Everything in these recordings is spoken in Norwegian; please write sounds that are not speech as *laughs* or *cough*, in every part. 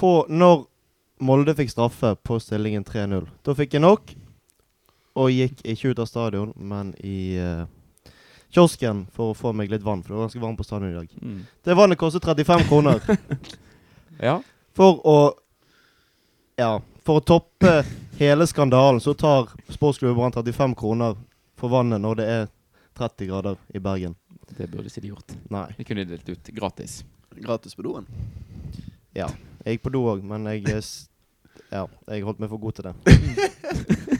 på når Molde fikk straffe på stillingen 3-0. Da fikk jeg nok, og gikk ikke ut av stadion, men i uh, kiosken for å få meg litt vann, for det var ganske varmt på stadion i dag. Mm. Det vannet kostet 35 kroner. *laughs* Ja. For å Ja, for å toppe hele skandalen, så tar sportsklubben Brann 35 kroner for vannet når det er 30 grader i Bergen. Det burde ikke de gjort. Nei. De kunne delt ut gratis. Gratis på doen. Ja. Jeg gikk på do òg, men jeg eh, Ja, jeg holdt meg for god til det. *laughs*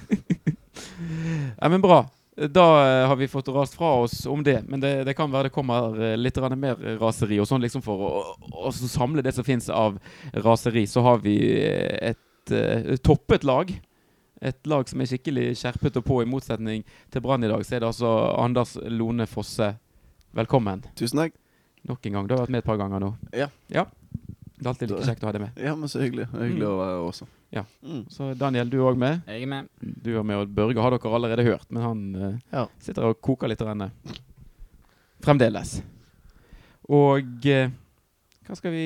Ja, men bra. Da eh, har vi fått rast fra oss om det. Men det, det kan være det kommer eh, litt grann mer raseri. Og sånn liksom for å, å å samle det som fins av raseri, så har vi eh, et eh, toppet lag. Et lag som er skikkelig skjerpet og på, i motsetning til Brann i dag. Så er det altså Anders Lone Fosse. Velkommen. Tusen takk. Nok en gang. Du har vært med et par ganger nå. Ja. Ja. Det er alltid like kjekt å ha deg med. Ja, men så hyggelig. Hyggelig Mm. å være her også. Ja. Mm. Så Daniel, du er òg med. Jeg er med. Du er med, og Børge har dere allerede hørt, men han uh, Ja. sitter og koker litt renne. fremdeles. Og uh, hva skal vi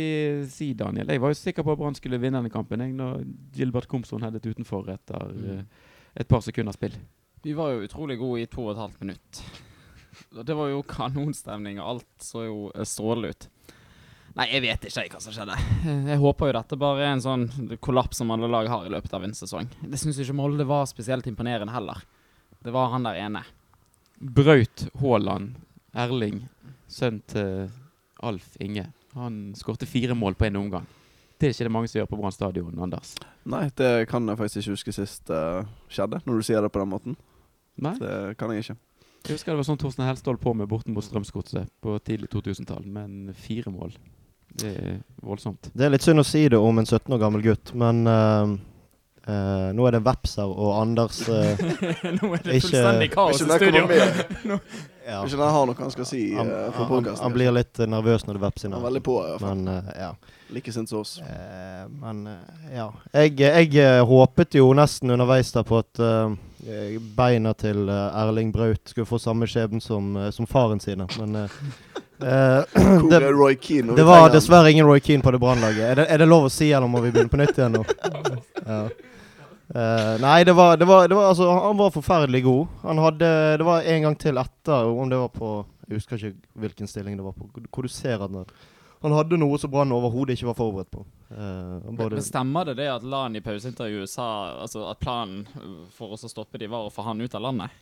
si, Daniel? Jeg var jo sikker på at Brann skulle vinne denne kampen jeg, når Gilbert Komson headet utenfor etter uh, et par sekunder spill. Vi var jo utrolig gode i to og et halvt minutt. *laughs* Det var jo kanonstemning, og alt så jo eh, strålende ut. Nei, jeg vet ikke jeg hva som skjedde. Eh, Jeg håper jo dette bare er en sånn kollaps som alle lag har i løpet av en sesong. Det syns ikke Molde var spesielt imponerende heller. Det var han der ene. Braut Haaland Erling, sønn til Alf Inge, han skårte fire mål på en omgang. Det er ikke det mange som gjør på Brann stadion, Anders. Nei, det kan jeg faktisk ikke huske sist uh, skjedde, når du sier det på den måten. Nei? Det kan jeg ikke. Jeg husker det var sånn Torstein Helstad holdt på med borten mot Strømsgodset på tidlig 2000-tall, men fire mål. Det er voldsomt. Det er litt synd å si det om en 17 år gammel gutt, men uh, uh, nå er det Vepser og Anders uh, *laughs* Nå er det Ikke- fullstendig kaos i studio. *laughs* ja. Ikke den har noe han skal si han, uh, for han, podkasten. han blir litt nervøs når det vepser inn. Han veldig på, i hvert fall. Men uh, ja. Like sint som oss. Uh, men ja. Jeg, jeg håpet jo nesten underveis der på at beina til Erling Braut skulle få samme skjebne som, som faren sine, men *clears throat* det, Roy Keane? det var dessverre ingen Roy Keane på det brannlaget. Er, det- er det lov å si, eller må vi begynne på nytt igjen nå? *laughs* Ja. Uh, nei, det var, det, var, det var altså Han var forferdelig god. Han hadde Det var en gang til etter, om det var på Jeg husker ikke hvilken stilling det var på, hvor du ser at han, han hadde noe som Brann overhodet ikke var forberedt på. Uh, Men, både, men stemmer det det at Lan i pauseintervjuet sa altså, at planen for oss å stoppe de var å få han ut av landet?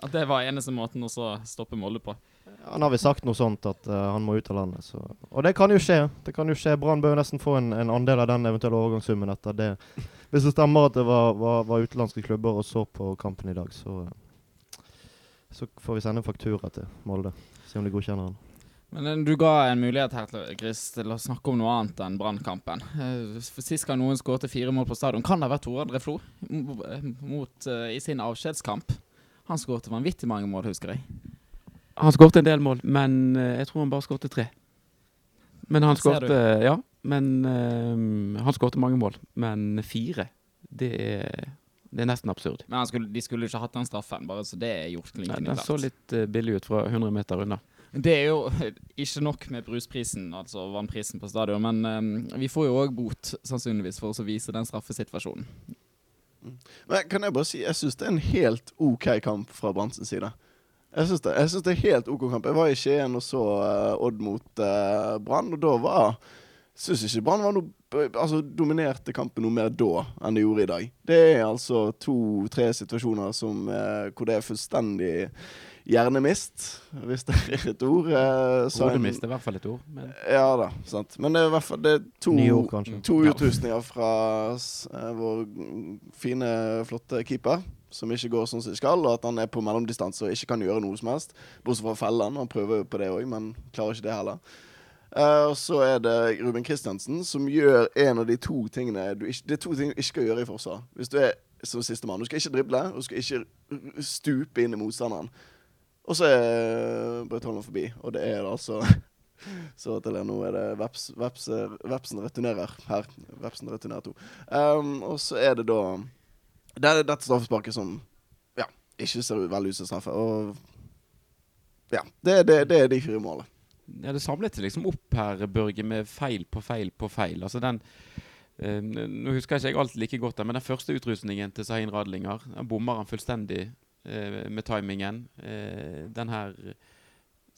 At det var eneste måten å stoppe Molde på? Han har vel sagt noe sånt at uh, han må ut av landet. Så. Og det kan jo skje. Det kan jo skje. Brann bør nesten få en, en andel av den eventuelle overgangssummen etter det. Hvis det stemmer at det var, var, var utenlandske klubber og så på kampen i dag, så, så får vi sende en faktura til Molde. Se om de godkjenner den. Men eh, du ga en mulighet her til Chris til å snakke om noe annet enn Brannkampen. Eh, Sist gang noen skåret fire mål på stadion, kan det ha vært Tore André Flo eh, mot, uh, i sin avskjedskamp. Han skåret vanvittig mange mål, husker jeg. Han skåret en del mål, men eh, jeg tror han bare skårte tre. Men han skårte Ja, men eh, han skårte mange mål. Men fire, det er, det er nesten absurd. Men han skulle, de skulle ikke hatt den straffen, bare så det er gjort Nei, klinkende Den så litt eh, billig ut fra 100 meter unna. Det er jo ikke nok med brusprisen, altså vannprisen på stadion, men um, vi får jo òg bot, sannsynligvis, for å vise den straffesituasjonen. Men kan jeg bare si, jeg syns det er en helt OK kamp fra Brann sin side. Jeg syns det, det er helt OK kamp. Jeg var i Skien og så uh, Odd mot uh, Brann, og da var Syns ikke Brann var noe Altså dominerte kampen noe mer da enn det gjorde i dag. Det er altså to-tre situasjoner som, uh, hvor det er fullstendig hjernemist, hvis det er et ord. eh, Hodemist er i hvert fall et ord. Men Ja da, sant. Men det er i hvert fall det to, ord, to utrustninger fra eh, vår fine, flotte keeper. Som ikke går sånn som de skal, og at han er på mellomdistanse og ikke kan gjøre noe som helst. Bortsett fra felle han. Prøver jo på det òg, men klarer ikke det heller. Uh, og så er det Ruben Kristiansen som gjør en av de to tingene du ikke, Det er to ting du ikke skal gjøre i forsvar. Hvis du er som sistemann. Du skal ikke drible, og du skal ikke stupe inn i motstanderen. Og så er Braut Holland forbi, og det er det altså *laughs* Så til det, nå er det veps, veps, Vepsen returnerer her. Vepsen returnerer to. Um, og så er det da Det er dette straffesparket som ja, ikke ser veldig ut som straffe. Og ja, det, det, det er de fire målene. ja, det samlet seg liksom opp her, Børge, med feil på feil på feil. Altså den Eh, nå husker jeg ikke alt like godt, men den første utrustningen til Sahin Radlinger den bommer han fullstendig eh, med timingen. Eh, den her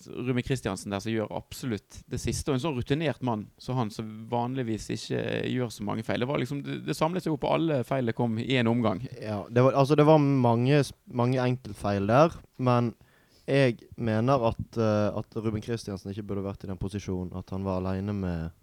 Rumi Kristiansen der som gjør absolutt det siste. Og en sånn rutinert mann som han, som vanligvis ikke gjør så mange feil. Det, var liksom, det, det samlet seg opp på alle feilene kom i en omgang. Ja, det var, altså det var mange, mange enkeltfeil der, men jeg mener at, uh, at Ruben Kristiansen ikke burde vært i den posisjonen at han var alene med,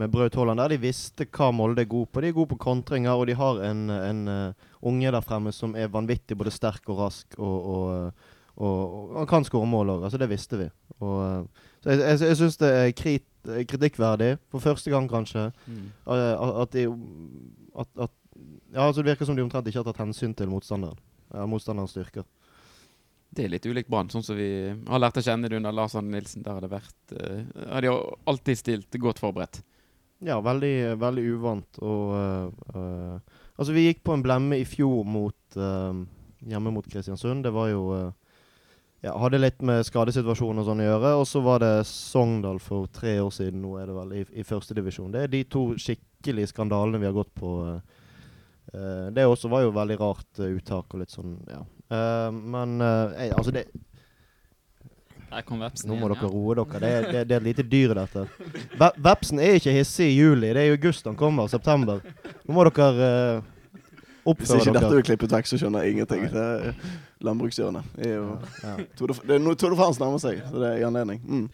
med Braut Haaland der. De visste hva Molde er god på. De er gode på kontringer, og de har en, en uh, unge der fremme som er vanvittig både sterk og rask, og, og, eh, og, han kan skåre mål òg. Altså, det visste vi. Og, eh, så jeg, jeg, jeg syns det er krit, eh, kritikkverdig, for første gang kanskje, mm. at de at, at, Ja, altså Det virker som de omtrent ikke har tatt hensyn til motstanderen. Ja, motstanderens styrker. Det er litt ulikt Brann, sånn som vi har lært å kjenne det under Lars Arne Nilsen. Der har det vært uh, Har De alltid stilt godt forberedt. Ja, veldig, veldig uvant. Og uh, uh, Altså, vi gikk på en blemme i fjor mot hjemme mot Kristiansund. Det var jo Ja, hadde litt med skadesituasjonen og sånn å gjøre. Og så var det Sogndal for tre år siden, nå er det vel, i, i førstedivisjon. Det er de to skikkelige skandalene vi har gått på. Eh, det også var jo veldig rart uh, uttak og litt sånn, ja. Uh, men jeg, altså det, Der kom vepsen Nå må igjen, dere roe dere. Det er, det, det er et lite dyr, dette. Ve vepsen er ikke hissig i juli. Det er i august han kommer. September. Nå må dere uh, Hvis oppføre ikke dette dere. blir klippet vekk, så skjønner jeg ingenting. Det er Landbrukshjørnet. Ja. Tour de- France nærmer seg, så det er i anledning. Mm.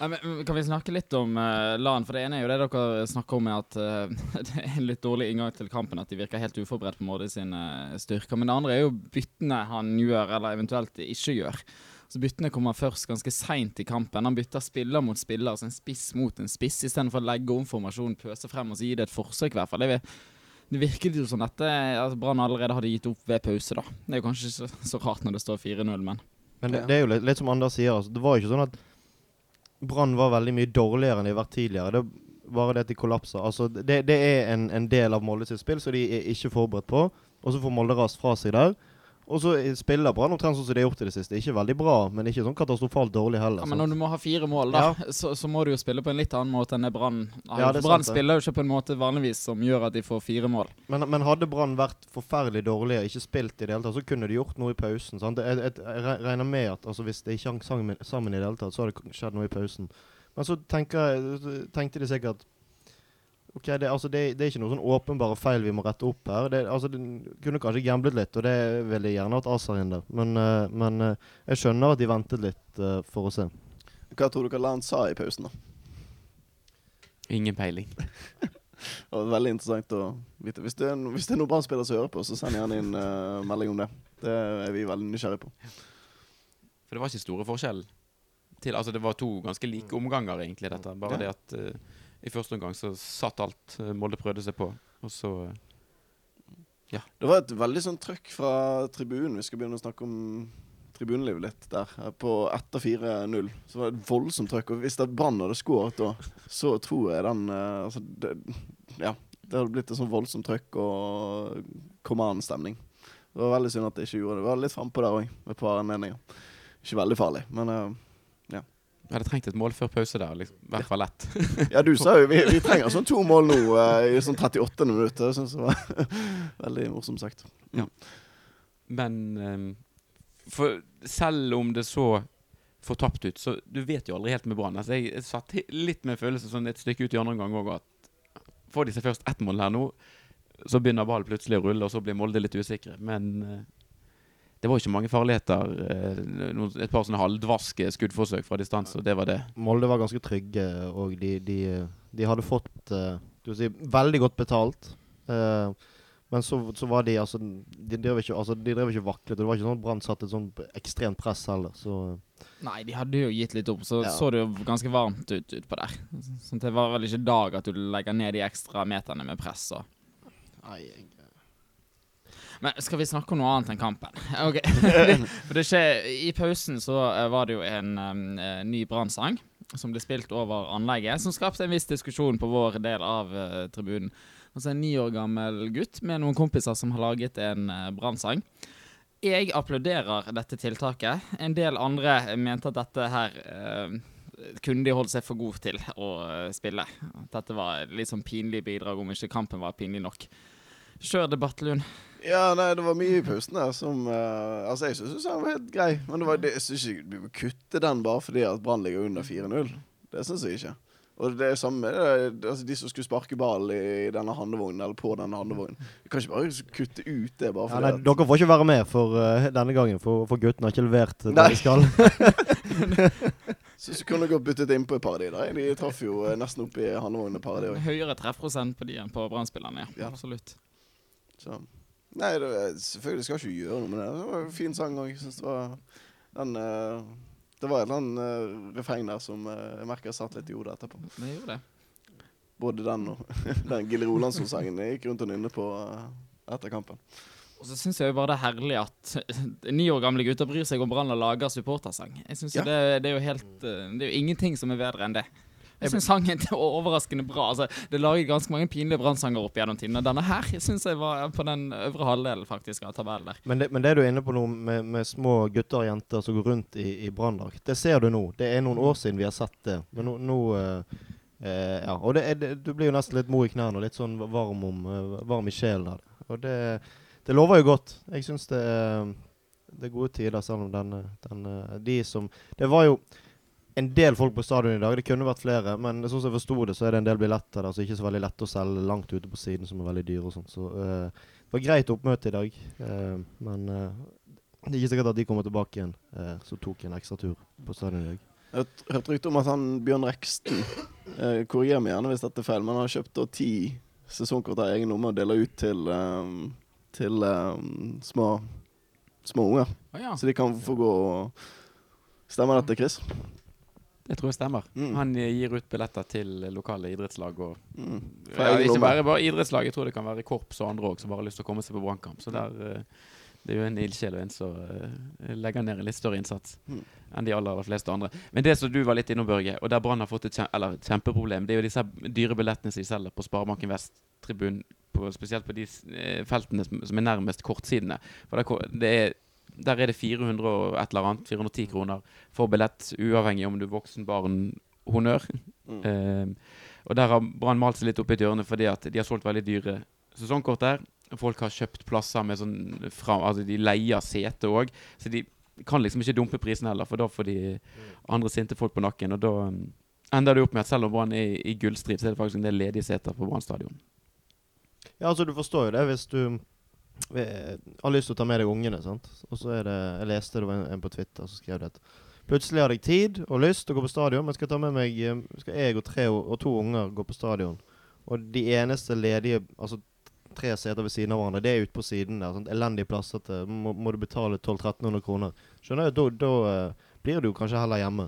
Nei, men, men kan vi snakke litt om uh, LAN? For det ene er jo det dere snakker om, at uh, *laughs* det er en litt dårlig inngang til kampen. At de virker helt uforberedt på måte sine eh, styrker. Men det andre er jo byttene han gjør, eller eventuelt ikke gjør. Så Byttene kommer først ganske seint i kampen. Han bytter spiller mot spiller, altså en spiss mot en spiss, istedenfor å legge om formasjonen, pøse frem og så gi det et forsøk, i hvert fall. Det, vil- det virket jo sånn at, at Brann allerede hadde gitt opp ved pause, da. Det er jo kanskje ikke så, så rart når det står 4-0, men Men det, det er jo litt, litt som Anders sier. Altså, det var jo ikke sånn at Brann var veldig mye dårligere enn de har vært tidligere. Det var bare det at de kollapsa. Altså, det, det er en, en del av Molde sitt spill, så de er ikke forberedt på. Og så får Molde rast fra seg der. Og så spiller Brann omtrent sånn som de har gjort i det siste. Ikke veldig bra, men ikke sånn katastrofalt dårlig heller. Ja, men når du må ha fire mål, da, så, så må du jo spille på en litt annen måte enn det Brann. Ja, det Brann det. spiller jo ikke på en måte vanligvis som gjør at de får fire mål. Men, men hadde Brann vært forferdelig dårlig og ikke spilt i det hele tatt, så kunne de gjort noe i pausen. Sant? Jeg, jeg, jeg regner med at altså, hvis de ikke hang sammen, sammen i det hele tatt, så hadde det skjedd noe i pausen. Men så tenker, tenkte de sikkert Ok, det, altså, det, det er ikke noen sånn åpenbare feil vi må rette opp her. Det, altså, de kunne kanskje gamblet litt, og det ville jeg gjerne hatt Azar inn der. Men, eh, men eh, jeg skjønner at de ventet litt eh, for å se. Hva tror dere Lan sa i pausen? da? Ingen peiling. *laughs* Det var veldig interessant å vite. Hvis det er, hvis det er noen Brann-spillere som hører på, så send gjerne inn uh, melding om det. Det er vi veldig nysgjerrige på. For det var ikke store forskjell. Til, altså det var to ganske like omganger, egentlig, dette. Bare Ja. det at eh, i første omgang så satt alt eh, Molde prøvde seg på. Og så ja. Det var et veldig sånn trøkk fra tribunen. Vi skal begynne å snakke om tribunelivet litt der. Eh, På etter 4-0 så var det et voldsomt trøkk. Og hvis det Brann hadde skåret da, så tror jeg den eh, altså det, Ja. Det hadde blitt et sånn voldsomt trøkk og command-stemning. Det var veldig synd at det ikke gjorde det. Det var litt frampå der òg, med et par anledninger. Ikke veldig farlig, men eh, jeg hadde trengt et mål før pause der. Liksom. I hvert fall ett. *laughs* Ja, du sa jo vi, vi trenger sånn to mål nå uh, i sånn 38. minutt. Det syns jeg var *laughs* veldig morsomt sagt. Ja. Men um, for selv om det så fortapt ut, så du vet jo aldri helt med Brann. Altså, jeg, satt litt med følelsen sånn et stykke ut i andre omgang òg at får de seg først ett mål her nå, så begynner ballen plutselig å rulle, og så blir Molde litt usikre. Men eh, det var ikke mange farligheter. eh, et par sånne halvdvaske skuddforsøk fra distanse, og det var det. Molde var ganske trygge, og de, de, de hadde fått eh, du si, veldig godt betalt. Eh, men så, så var de altså De drev ikke, altså, de drev ikke vaklet. og Det var ikke sånn at Brann satte et sånn ekstremt press heller. Så Nei, de hadde jo gitt litt opp, så Ja. så det jo ganske varmt ut utpå der. Sånn, det var vel ikke dag at du legger ned de ekstra meterne med press og Men skal vi snakke om noe annet enn kampen? *laughs* Ok. *laughs* For det skjer, I pausen så eh, var det jo en um, ny Brann-sang som ble spilt over anlegget, som skapte en viss diskusjon på vår del av uh, tribunen. Altså En ni år gammel gutt med noen kompiser som har laget en uh, Brann-sang. Jeg applauderer dette tiltaket. En del andre mente at dette her uh, kunne de holdt seg for gode til å spille. Dette var et litt sånn pinlig bidrag, om ikke kampen var pinlig nok. Kjør debatt, Lund. Ja, nei, det var mye i pausen der som uh, Altså, jeg syns han var helt grei, men det var, det, jeg syns ikke du må kutte den bare fordi at Brann ligger under 4-0. Det syns jeg ikke. Og det er samme altså, de som skulle sparke ball i denne handlevognen, eller på denne handlevognen. Du kan ikke bare kutte ut det bare Ja, fordi nei, at dere får ikke være med for uh, denne gangen, for, for guttene har ikke levert det Nei. de skal. *laughs* Syns du kunne godt byttet inn på et par av de der. De traff jo eh, nesten opp i handlevognen et par av de òg. Høyere treffprosent på de enn på Brann-spillerne, ja. Ja. Absolutt. Så Nei, det, selvfølgelig skal ikke gjøre noe med det. Det var en fin sang òg. Det var den eh, Det var et eller annet eh, refreng der som eh, jeg merker satt litt i hodet etterpå. Det gjorde det. Både den og *laughs* den Gilly Rolandsson-sangen jeg gikk rundt og nynnet på etter kampen. Og så syns jeg jo bare det er herlig at *laughs* ni år gamle gutter bryr seg om Brann og lager supportersang. Jeg synes Ja. det, det er jo helt Det er jo ingenting som er bedre enn det. Jeg syns sangen er *laughs* overraskende bra. Altså, det er laget ganske mange pinlige Brann-sanger opp gjennom tiden. Denne her syns jeg var på den øvre halvdelen faktisk av tabellen der. Men det, men det du er inne på nå med, med små gutter og jenter som går rundt i, i branndrakt, det ser du nå. Det er noen år siden vi har sett det. Men nå, nå eh, Ja. Og det det, du blir jo nesten litt mo i knærne og litt sånn varm, om, eh, varm i sjelen av det. Og det, det lover jo godt. Jeg syns det, det er gode tider, selv om den, den eh, De som Det var jo en del folk på stadion i dag. Det kunne vært flere, men sånn som jeg forsto det, så er det en del billetter der som ikke er så veldig lette å selge langt ute på siden, som er veldig dyre og sånn. Så uh, det var greit oppmøte i dag, uh, men uh, det er ikke sikkert at de kommer tilbake igjen, så tok tok en ekstra tur på stadion i dag. Jeg hørte hørt- hørt rykte om at han Bjørn Reksten eh, Korrigerer meg gjerne hvis dette er feil, men han har kjøpt da ti sesongkort av egen lomme og deler ut til, eh, til eh, små, små unger. Ah, ja. Så de kan få gå og Stemmer dette, Chris? Det tror det stemmer. Mm. Han eh, gir ut billetter til lokale idrettslag og Mm. Ja, Ikke bare, bare idrettslag, jeg tror det kan være korps og andre òg som bare har lyst til å komme seg på brannkamp. Så der, eh, det er jo en ildsjel og en som eh, legger ned en litt større innsats Mm. enn de aller, aller fleste andre. Men det som du var litt innom, Børge, og der Brann har fått et, kjem, eller, kjempeproblem, det er jo disse dyre billettene som de selger på Sparebanken Vest-tribunen, på- spesielt på de feltene som, som er nærmest kortsidene. For det er, der er det 400 og et eller annet, 410 kroner for billett, uavhengig om du er voksen, barn, honnør. Mm. Uh, og der har Brann malt seg litt opp i hjørne fordi at de har solgt veldig dyre sesongkort der. Folk har kjøpt plasser med sånn fra, Altså, de leier sete òg. Så de kan liksom ikke dumpe prisen heller, for da får de andre sinte folk på nakken. Og da um, ender det opp med at selv om Brann er i, gullstrid, så er det faktisk en del ledige seter på Brann stadion. Ja, altså du forstår jo det hvis du har lyst til å ta med deg ungene, sant. Og så er det Jeg leste det var en, på Twitter som skrev det plutselig har jeg tid og lyst til å gå på stadion, men skal ta med meg eh, Skal jeg og tre og, to unger gå på stadion, og de eneste ledige Altså tre seter ved siden av hverandre, det er ute på siden der. Sånn, elendige plasser til må, må du betale 1200-1300 kroner. Skjønner du? Da, da eh, blir du kanskje heller hjemme.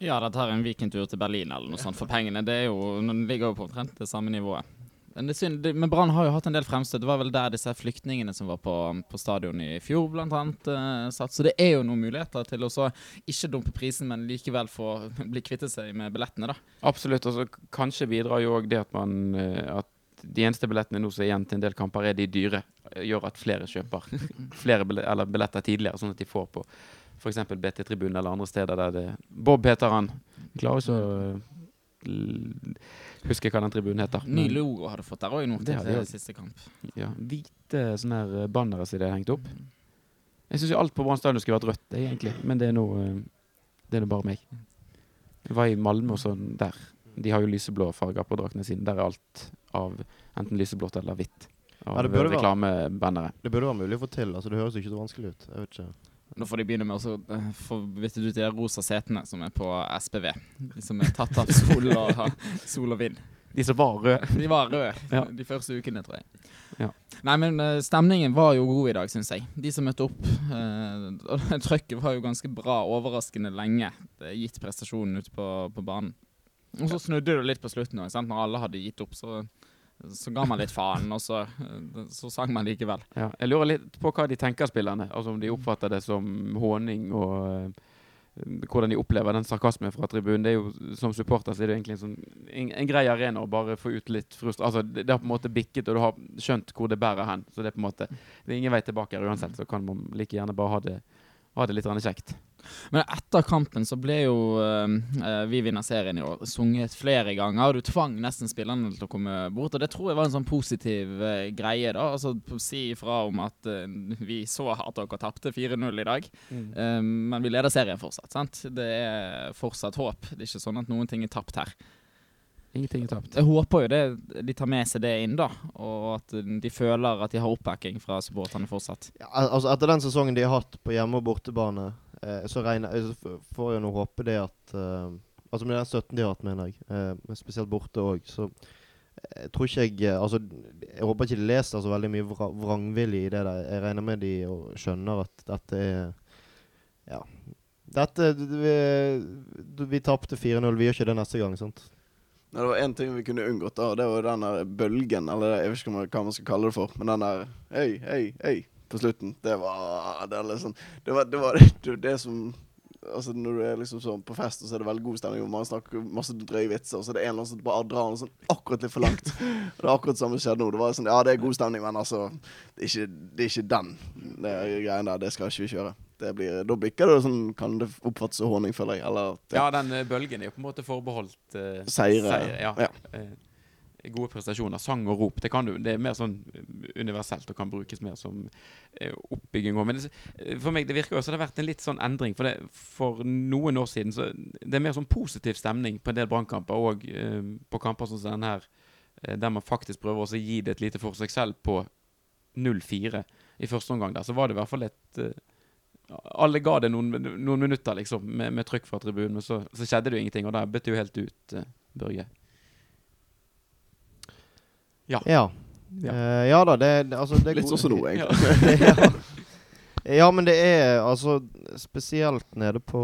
Ja, dette tar en weekendtur til Berlin eller noe sånt for pengene. Det er jo, den ligger jo på omtrent det samme nivået. Men, men Brann har jo hatt en del fremstøt. Det var vel der disse flyktningene som var på, på stadion i fjor, blant annet, eh, satt. Så det er jo noen muligheter til å så ikke dumpe prisen, men likevel få *laughs* bli kvittet seg med billettene, da. Absolutt. Altså, kanskje bidrar jo òg det at man eh, At de eneste billettene nå som er igjen til en del kamper, er de dyre. eh, Gjør at flere kjøper *laughs* flere billetter, eller billetter tidligere, sånn at de får på f.eks. BT-tribunen eller andre steder der det Bob heter han. Klarer ikke å l- hva den tribunen heter. Ny logo har du fått der òg nå Det til har de til også. siste kamp. Ja, hvite sånne her eh, bannere som de har hengt opp. Jeg syns alt på Brann stadion skulle vært rødt, egentlig. Men det er nå eh, Det er bare meg. Jeg var i Malmö og sånn der. De har jo lyseblå farger på draktene sine. Der er alt av enten lyseblått eller hvitt. Av Ja, det burde være- reklamebannere. Det burde være mulig å få til. altså Det høres jo ikke så vanskelig ut. Jeg vet ikke. Nå får de begynne med å eh, få byttet ut de rosa setene som er på SPV. De som er tatt av sol og, sol og vind. De som var røde. De var røde Ja. de første ukene, tror jeg. Ja. Nei, men eh, stemningen var jo god i dag, syns jeg. De som møtte opp. eh, *laughs* trøkket var jo ganske bra, overraskende lenge, gitt prestasjonen ute på, på banen. Og så snudde det litt på slutten òg. Når alle hadde gitt opp, så, så ga man litt faen, og så, så sang man likevel. Ja. Jeg lurer litt på hva de tenker, spillerne. Altså Om de oppfatter det som håning og eh, hvordan de opplever den sarkasmen fra tribunen. Det er jo, Som supporter så er det egentlig en, sånn, en, en grei arena å bare få ut litt frust... Altså, det, det har på en måte bikket, og du har skjønt hvor det bærer hen. Så det er på en måte Det er ingen vei tilbake her uansett. Så kan man like gjerne bare ha det, ha det litt kjekt. Men etter kampen så ble jo eh, eh, Vi vinner serien i år sunget flere ganger. og Du tvang nesten spillerne til å komme bort. Og det tror jeg var en sånn positiv uh, greie. da Altså Si ifra om at uh, vi så at dere tapte 4-0 i dag, eh, men vi leder serien fortsatt. sant? Det er fortsatt håp. Det er ikke sånn at noen ting er tapt her. Ingenting er tapt. Jeg håper jo det, de tar med seg det inn, da. Og at de føler at de har oppbacking fra supporterne fortsatt. Ja, altså Etter den sesongen de har hatt på hjemme- og bortebane, så regner, eh, så får jeg nå håpe det at eh, Altså med den støtten de har hatt, mener jeg, eh, spesielt borte òg, så jeg tror ikke jeg eh, Altså, jeg håper ikke de leser så veldig mye vra vrangvilje i det der. Jeg regner med de og skjønner at dette er Ja. Dette Vi, vi tapte 4-0. Vi gjør ikke det neste gang, sant? Nei, det var én ting vi kunne unngått, da, det var den der bølgen, eller jeg vet ikke hva man skal kalle det for, men den der hei, hei, hei på slutten, det var Det, liksom, det var det, var, *laughs* det, det som Altså Når du er liksom sånn på fest, så er det veldig god stemning, og man snakker masse drøye vitser, og så er det en eller annen som bare drar den sånn akkurat litt for langt. *laughs* Og det er akkurat det samme skjedde nå. Det var sånn Ja, det er god stemning, men altså Det er ikke, det er ikke den det greien der. Det skal ikke vi kjøre. Det blir, da blir det sånn Kan det oppfattes som håning, føler jeg. Eller Ja, den eh, bølgen er jo på en måte forbeholdt uh, Seire, seire ja. ja. Eh, gode prestasjoner. Sang og rop. Det, du, det er mer sånn universelt og kan brukes mer som eh, oppbygging. Men det, eh, for meg det virker som det har vært en litt sånn endring. For, det, for noen år siden så det er mer sånn positiv stemning på en del brannkamper, og eh, på kamper som denne her, eh, der man faktisk prøver også å gi det et lite forsøk selv på 0-4 i første omgang. der, Så var det i hvert fall et eh, alle ga det noen, noen minutter liksom, med, med trykk fra tribunen, men så, så skjedde det jo ingenting. Og der bøtte jo helt ut uh, Børge. Ja. Ja. uh, ja da, det, det altså det Litt sånn som nå, *laughs* egentlig. ja. ja, men det er altså Spesielt nede på,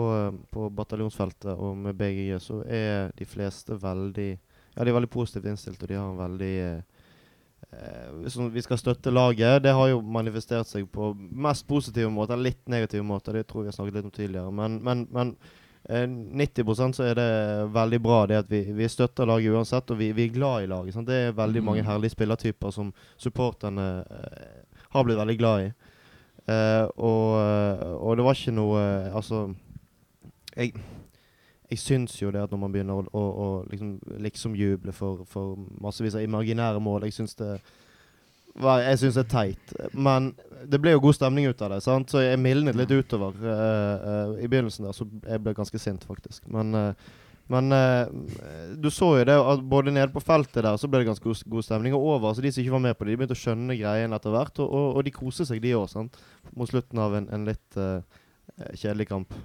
på bataljonsfeltet og med BGJ så er de fleste veldig Ja, de er veldig positivt innstilt, og de har en veldig eh, eh, sånn, Vi skal støtte laget. Det har jo manifestert seg på mest positive måter, litt negative måter. Det tror jeg vi har snakket litt om tidligere. Men, men, men 90% så er det veldig bra det at vi, vi støtter laget uansett, og vi, vi er glad i laget. Sant? Det er veldig mange Mm. herlige spillertyper som supporterne eh, har blitt veldig glad i. Eh, og, eh, og det var ikke noe eh, Altså Jeg, jeg syns jo det at når man begynner å, å, å liksom, liksom juble for, for massevis av imaginære mål Jeg syns det jeg synes det er teit. Men det ble jo god stemning ut av det, sant? så jeg mildnet litt utover. Uh, uh, I begynnelsen der så jeg ble ganske sint, faktisk. Men, uh, men du så jo det at både nede på feltet der så ble det ganske god, god stemning. Og over, så de som ikke var med på det, de begynte å skjønne greien etter hvert. Og, og, og de koste seg, de òg, mot slutten av en, en litt kjedelig kamp.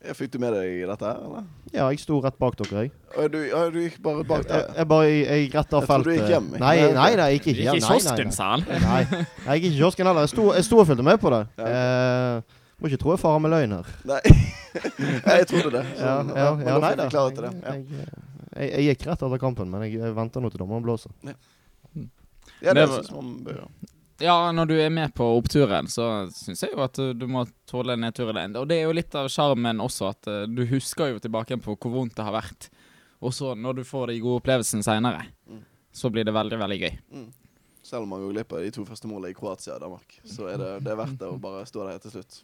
Ja, Fikk du med deg dette her, eller? Ja, jeg sto rett bak dere, jeg. Du, ja, du gikk bare bak Jeg, der? jeg bare jeg, jeg rett av feltet. Jeg trodde du gikk hjem. Nei, Nei, jeg gikk ikke hjem. Ikke i kiosken, sa han. Nei, jeg gikk ikke i kiosken heller. Jeg sto, jeg sto og fulgte med på det. Ja, Eh, må ikke tro jeg farer med løgn her. Nei. *laughs* jeg trodde det. Så, Ja, ja, ja, nei da. Jeg, det. Ja. Jeg, jeg, jeg gikk rett etter kampen, men jeg, jeg venter nå til dommeren blåser. Ja, det Det er syns man bør gjøre. Ja, når du er med på oppturen, så syns jeg jo at uh, du må tåle nedturen. Og det er jo litt av sjarmen også, at uh, du husker jo tilbake på hvor vondt det har vært. Og så når du får de gode opplevelsene seinere, Mm. så blir det veldig, veldig gøy. Mm. Selv om man går glipp av de to første målene i Kroatia og Danmark, så er det, det er verdt det å bare stå der til slutt.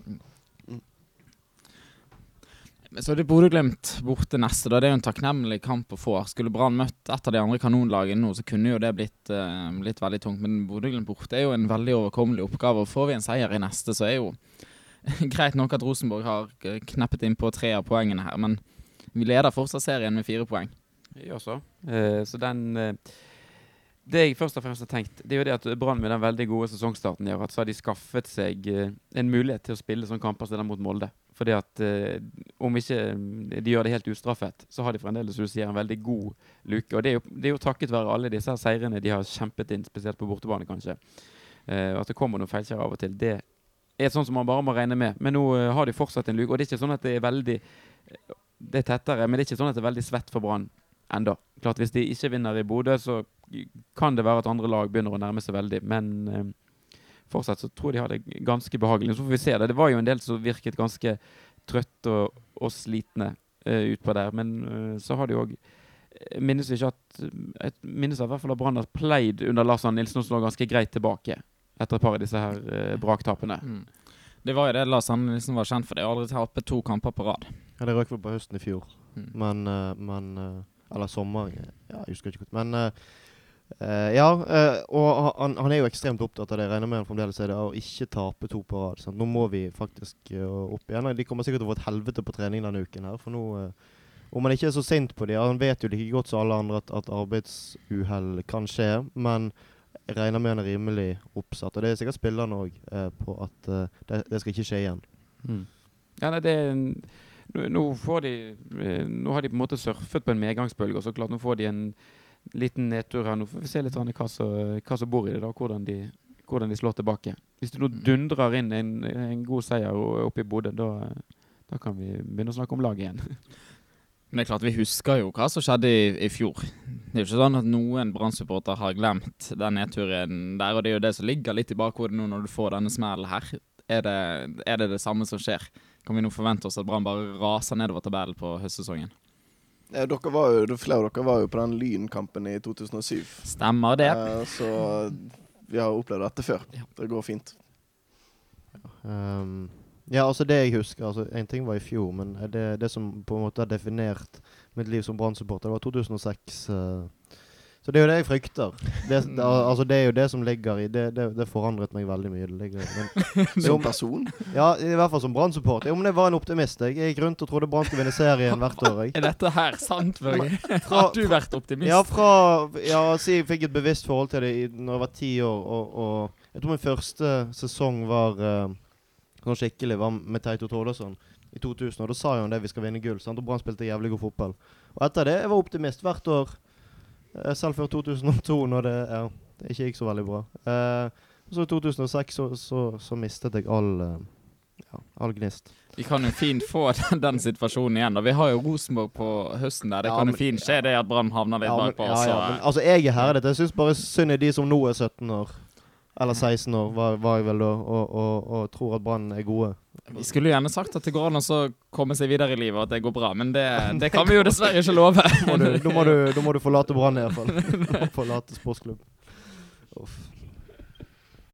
Så det Bodø-Glimt borte neste. da Det er jo en takknemlig kamp å få. Skulle Brann møtt et av de andre kanonlagene nå, så kunne jo det blitt, uh, blitt veldig tungt. Men Bodø-Glimt borte er jo en veldig overkommelig oppgave. Og får vi en seier i neste, så er jo *laughs* greit nok at Rosenborg har eh, kneppet inn på tre av poengene her, men vi leder fortsatt serien med fire poeng. Vi også. Uh, så den uh Det jeg først og fremst har tenkt, det er jo det at Brann med den veldig gode sesongstarten har hatt, så har de skaffet seg eh, en mulighet til å spille sånne kamper som den mot Molde. Fordi at eh, om ikke eh, de gjør det helt ustraffet, så har de fremdeles du sier, en veldig god luke. Og det er, jo, det er jo takket være alle disse her seirene de har kjempet inn, spesielt på bortebane, kanskje. Eh, at det kommer noen feilskjær av og til, det er sånn som man bare må regne med. Men nå eh, har de fortsatt en luke, og det er ikke sånn at det er veldig Det er tettere, men det er ikke sånn at det er veldig svett for Brann enda. Klart Hvis de ikke vinner i Bodø, så kan det være at andre lag begynner å nærme seg veldig. Men eh, fortsatt så tror jeg de har det ganske behagelig. Så får vi se. det. Det var jo en del som virket ganske trøtte og, og slitne uh, utpå der. Men uh, så har de òg Minnes vi ikke at Jeg minnes i hvert fall at Brann har pleid under Lars Arne Nilsen å slå ganske greit tilbake etter et par av disse her uh, braktapene. Mm. Det var jo det Lars Arne Nilsen var kjent for. Det har aldri tapt to kamper på rad. Ja, det røk vel på høsten i fjor. Mm. Men, uh, men eh, Eller sommeren. Ja, jeg husker ikke godt. Men eh, ja. uh, og han, han er jo ekstremt opptatt av det. Jeg regner med han fremdeles er det, å ikke tape to på rad. Nå må vi faktisk uh, opp igjen. De kommer sikkert til å få et helvete på trening denne uken her. For nå Om han ikke er så sint på dem Han vet jo like godt som alle andre at, at arbeidsuhell kan skje. Men jeg regner med han er rimelig oppsatt. Og det er sikkert spillerne òg på at det, det skal ikke skje igjen. Mm. Ja, nei, det nå, får de Nå har de på en måte surfet på en medgangsbølge, og så klart nå får de en liten nedtur her. Nå får vi se litt hva som bor i det, da, hvordan de, hvordan de slår tilbake. Hvis du nå dundrer inn en, en god seier oppe i Bodø, da, da kan vi begynne å snakke om laget igjen. *laughs* Men det er klart, vi husker jo hva som skjedde i, i fjor. Det er jo ikke sånn at noen Brann-supportere har glemt den nedturen der, og det er jo det som ligger litt i bakhodet nå når du får denne smellen her. Er det, er det det samme som skjer? Kan vi nå forvente oss at Brann bare raser nedover tabellen på høstsesongen? Ja, dere var jo, flere av dere var jo på den Lynkampen i 2007. Stemmer det? Eh, så vi har opplevd dette før. Det går fint. Um, ja, altså det jeg husker altså En ting var i fjor, men det, det som på en måte har definert mitt liv som det var 2006. eh, så det er jo det jeg frykter. Det, *laughs* det, altså det er jo det som ligger i Det, det, det forandret meg veldig mye. Det ligger, men, *laughs* Som person. ja, I hvert fall som Brann-supporter. Jo, men jeg var en optimist. Jeg Jeg gikk rundt og trodde Brann skulle vinne serien hvert år. Jeg. *laughs* Er dette her sant, Børge? Har du vært optimist? Ja, fra Ja, si jeg fikk et bevisst forhold til det i, når jeg var ti år, og, og jeg tror min første sesong var uh, sånn skikkelig var med Teito Tordesson i 2000, og da sa jo han det, vi skal vinne gull, sant? og Brann spilte jævlig god fotball. Og etter det, jeg var optimist hvert år, selv før 2002, når det, ja, det ikke gikk så veldig bra. Eh, så i 2006 så, så, så mistet jeg all, eh, ja, all gnist. Vi kan jo fint få *laughs* den, den situasjonen igjen. da. Vi har jo Rosenborg på høsten der. Det Ja, kan jo fint skje det at Brann havner litt Ja, bakpå. ja, ja, men, altså, jeg er herdet. Jeg syns bare synd i de som nå er 17 år. Eller 16 år, var, var jeg vel da, og, og, og tror at Brann er gode. Vi skulle gjerne sagt at det går an å komme seg videre i livet, og at det går bra, men det, det kan vi jo dessverre ikke love. Da Må du, *laughs* da, må du, da må du forlate Brann, iallfall. *laughs* forlate sportsklubb. Uff.